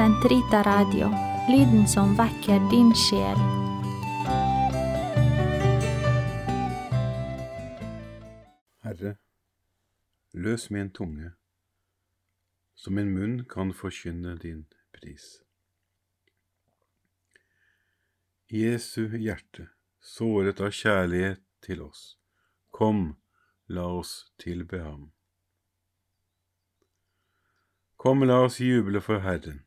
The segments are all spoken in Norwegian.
Sentrita Radio, lyden som vekker din sjel. Herre, løs min tunge, så min munn kan forkynne din pris. Jesu hjerte, såret av kjærlighet til oss, kom, la oss tilbe ham. Kom, la oss juble for Herren,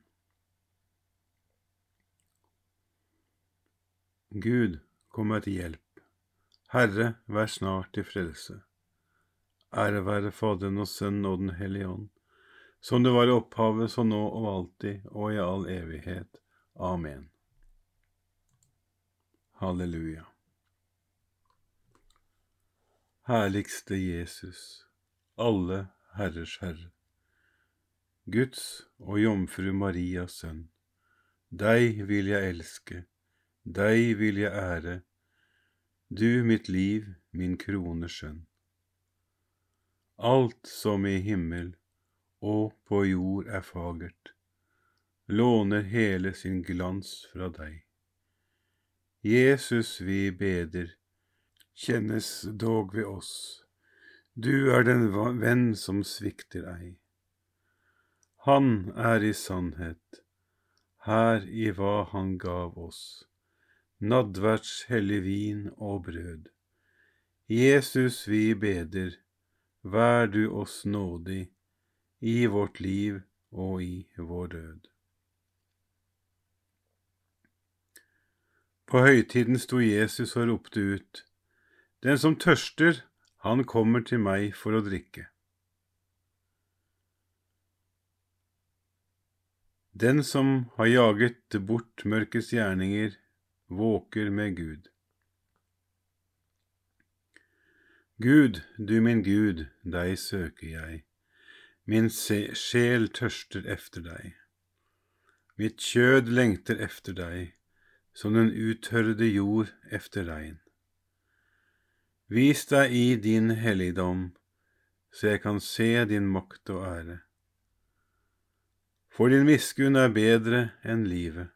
Gud, kom meg til hjelp. Herre, vær snart til frelse. Ære være Faderen og Sønnen og Den hellige ånd, som det var i opphavet, så nå og alltid og i all evighet. Amen. Halleluja. Herligste Jesus, alle herrers Herre. Guds og Jomfru Marias sønn, deg vil jeg elske, deg vil jeg ære, du mitt liv, min krone skjønn. Alt som i himmel og på jord er fagert, låner hele sin glans fra deg. Jesus vi beder, kjennes dog ved oss, du er den venn som svikter ei. Han er i sannhet, her i hva han gav oss, nadverds hellig vin og brød. Jesus, vi beder, vær du oss nådig i vårt liv og i vår død. På høytiden sto Jesus og ropte ut, Den som tørster, han kommer til meg for å drikke. Den som har jaget bort mørkets gjerninger, våker med Gud. Gud, du min Gud, deg søker jeg, min sjel tørster efter deg. Mitt kjød lengter efter deg, som den uttørrede jord efter regn. Vis deg i din helligdom, så jeg kan se din makt og ære. For din miskunn er bedre enn livet.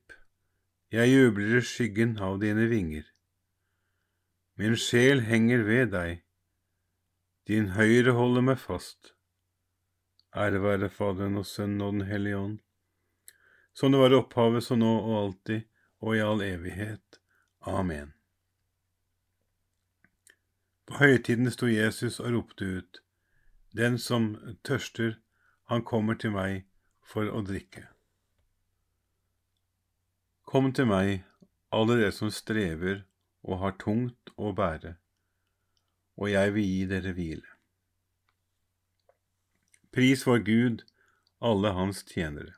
jeg jubler i skyggen av dine vinger. Min sjel henger ved deg, din høyre holder meg fast. Ære være Faderen og Sønnen og Den hellige ånd, som det var opphavet, så nå og alltid og i all evighet. Amen. På høytiden sto Jesus og ropte ut, Den som tørster, han kommer til meg for å drikke. Kom til meg, alle dere som strever og har tungt å bære, og jeg vil gi dere hvile. Pris for Gud, alle hans tjenere.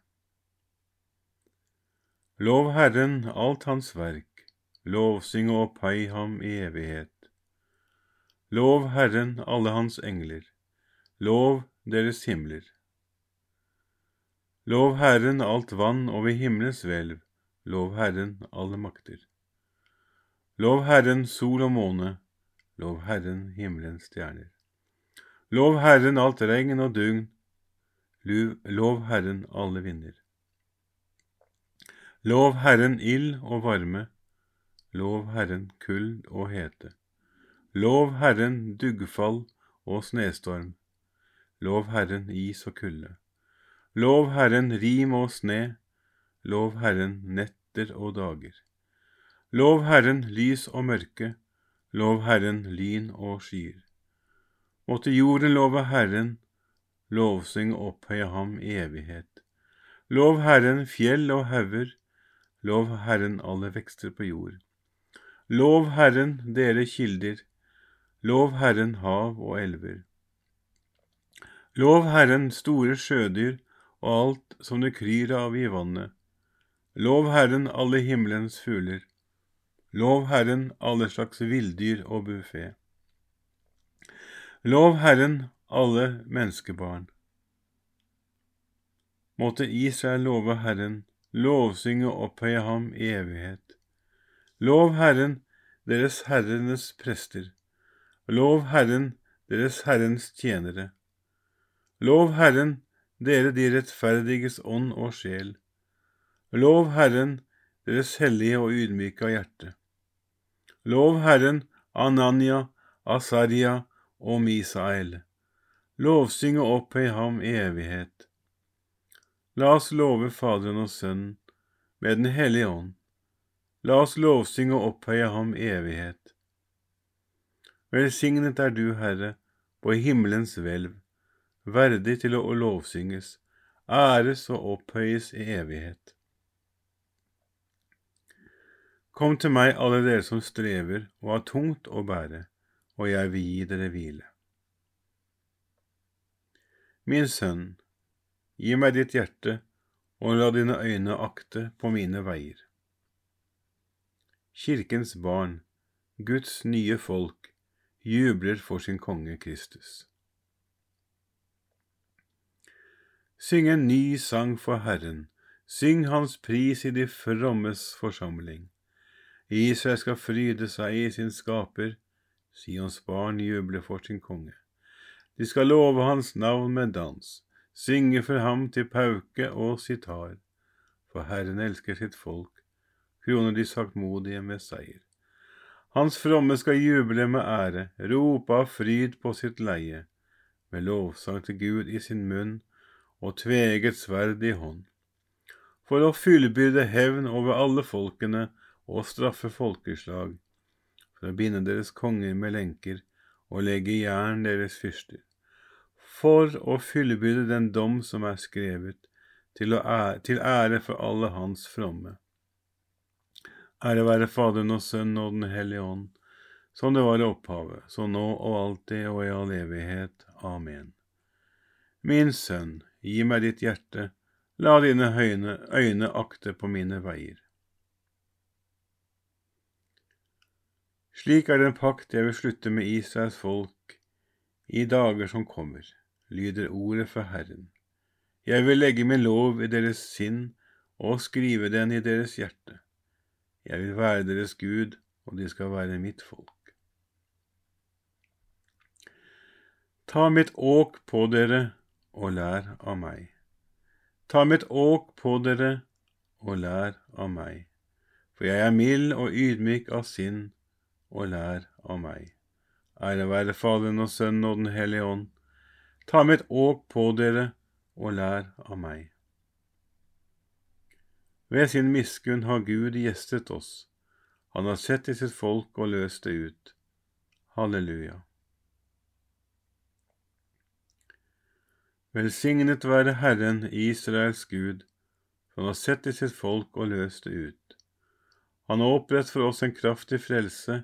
Lov Herren alt hans verk, lovsyng og opphøy ham i evighet. Lov Herren alle hans engler, lov deres himler. Lov Herren alt vann over himmelens hvelv, lov Herren alle makter. Lov Herren sol og måne, lov Herren himmelens stjerner. Lov Herren alt regn og dugn, lov Herren alle vinder. Lov Herren ild og varme, lov Herren kull og hete. Lov Herren duggfall og snestorm, lov Herren is og kulde. Lov Herren rim og sne, lov Herren netter og dager. Lov Herren lys og mørke, lov Herren lyn og skyer. Måtte jorden love Herren, lovsyng og opphøye ham i evighet. Lov Herren fjell og hauger, lov Herren alle vekster på jord. Lov Herren dere kilder, lov Herren hav og elver. Lov Herren store sjødyr og alt som det kryr av i vannet. Lov Herren alle himmelens fugler. Lov Herren alle slags villdyr og buffé. Lov Herren alle menneskebarn. Måtte Israel love Herren, lovsynge og opphøye ham i evighet. Lov Herren, deres herrenes prester. Lov Herren, deres Herrens tjenere. Lov Herren, dere de rettferdiges ånd og sjel. Lov Herren, deres hellige og ydmyke hjerte. Lov Herren, Ananya, Asaria og Misael. Lovsyng og opphøy ham i evighet. La oss love Faderen og Sønnen med Den hellige ånd. La oss lovsynge og opphøye ham i evighet. Velsignet er du, Herre, på himmelens hvelv, verdig til å lovsynges, æres og opphøyes i evighet. Kom til meg, alle dere som strever og har tungt å bære, og jeg vil gi dere hvile. Min sønn, gi meg ditt hjerte, og la dine øyne akte på mine veier. Kirkens barn, Guds nye folk, jubler for sin konge Kristus. Syng en ny sang for Herren, syng Hans pris i de frommes forsamling. Israel skal fryde seg i sin skaper, Sions barn jubler for sin konge. De skal love hans navn med dans, synge for ham til pauke og sitar. For Herren elsker sitt folk, kroner de saktmodige med seier. Hans fromme skal juble med ære, rope av fryd på sitt leie, med lovsang til Gud i sin munn og tveget sverd i hånd. For å fullbyrde hevn over alle folkene og straffe folkeslag, for å binde deres konger med lenker og legge jern deres fyrster, for å fyllebyrde den dom som er skrevet, til, ære, til ære for alle hans fromme. Ære være Faderen og Sønnen og Den hellige ånd, som det var i opphavet, så nå og alltid og i all evighet. Amen. Min sønn, gi meg ditt hjerte, la dine øyne, øyne akte på mine veier. Slik er den pakt jeg vil slutte med Israels folk i dager som kommer, lyder ordet fra Herren. Jeg vil legge min lov i deres sinn og skrive den i deres hjerte. Jeg vil være deres Gud, og de skal være mitt folk. Ta mitt åk på dere og lær av meg. Ta mitt åk på dere og lær av meg, for jeg er mild og ydmyk av sinn og lær av meg. Ære være Faderen og Sønnen og Den hellige ånd. Ta mitt åk på dere og lær av meg. Ved sin miskunn har Gud gjestet oss. Han har sett i sitt folk og løst det ut. Halleluja. Velsignet være Herren, Israels Gud, for han har sett i sitt folk og løst det ut. Han har opprett for oss en kraftig frelse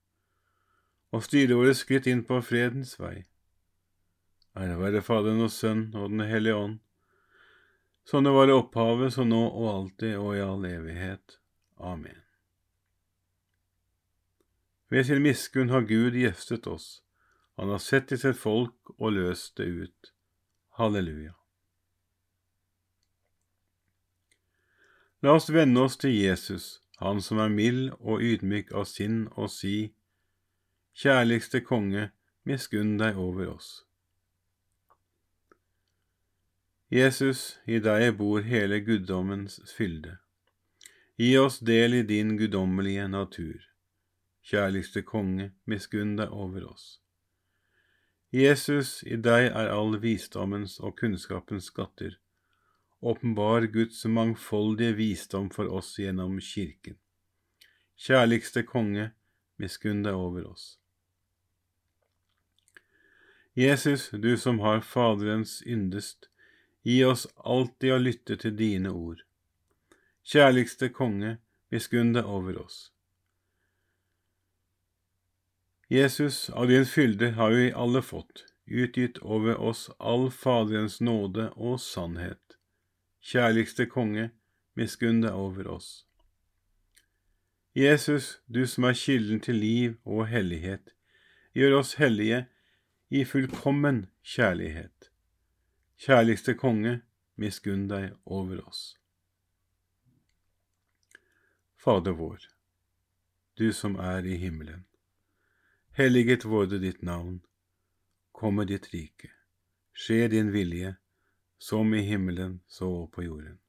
og styre våre skritt inn på fredens vei. Ære være Faderen og Sønnen og Den hellige ånd, som det var i opphavet, så nå og alltid og i all evighet. Amen. Ved sin miskunn har Gud gjestet oss, han har sett til sitt folk og løst det ut. Halleluja. La oss vende oss til Jesus, han som er mild og ydmyk av sinn, og si, Kjærligste konge, miskunn deg over oss. Jesus, i deg bor hele guddommens fylde. Gi oss del i din guddommelige natur. Kjærligste konge, miskunn deg over oss. Jesus, i deg er all visdommens og kunnskapens skatter. Åpenbar Guds mangfoldige visdom for oss gjennom Kirken. Kjærligste konge, miskunn deg over oss. Jesus, du som har Faderens yndest, Gi oss alltid å lytte til dine ord. Kjærligste konge, miskunn deg over oss. Jesus, av din fylde har vi alle fått, utgitt over oss all Faderens nåde og sannhet. Kjærligste konge, miskunn deg over oss. Jesus, du som er kilden til liv og hellighet, gjør oss hellige i fullkommen kjærlighet. Kjærligste konge, miskunn deg over oss. Fader vår, du som er i himmelen. Helliget vårde ditt navn. Komme ditt rike. Skje din vilje, som i himmelen så på jorden.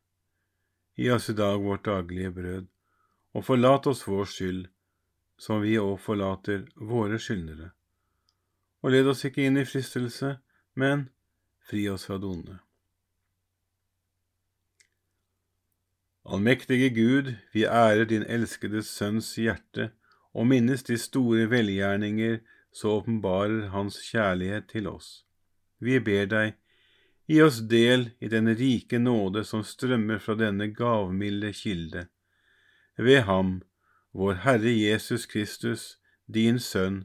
Gi oss i dag vårt daglige brød, og forlat oss vår skyld, som vi òg forlater våre skyldnere. Og led oss ikke inn i fristelse, men fri oss fra det onde. Allmektige Gud, vi ærer din elskede Sønns hjerte og minnes de store velgjerninger så åpenbarer Hans kjærlighet til oss. Vi ber deg, gi oss del i den rike nåde som strømmer fra denne gavmilde kilde. Ved ham, vår Herre Jesus Kristus, din Sønn,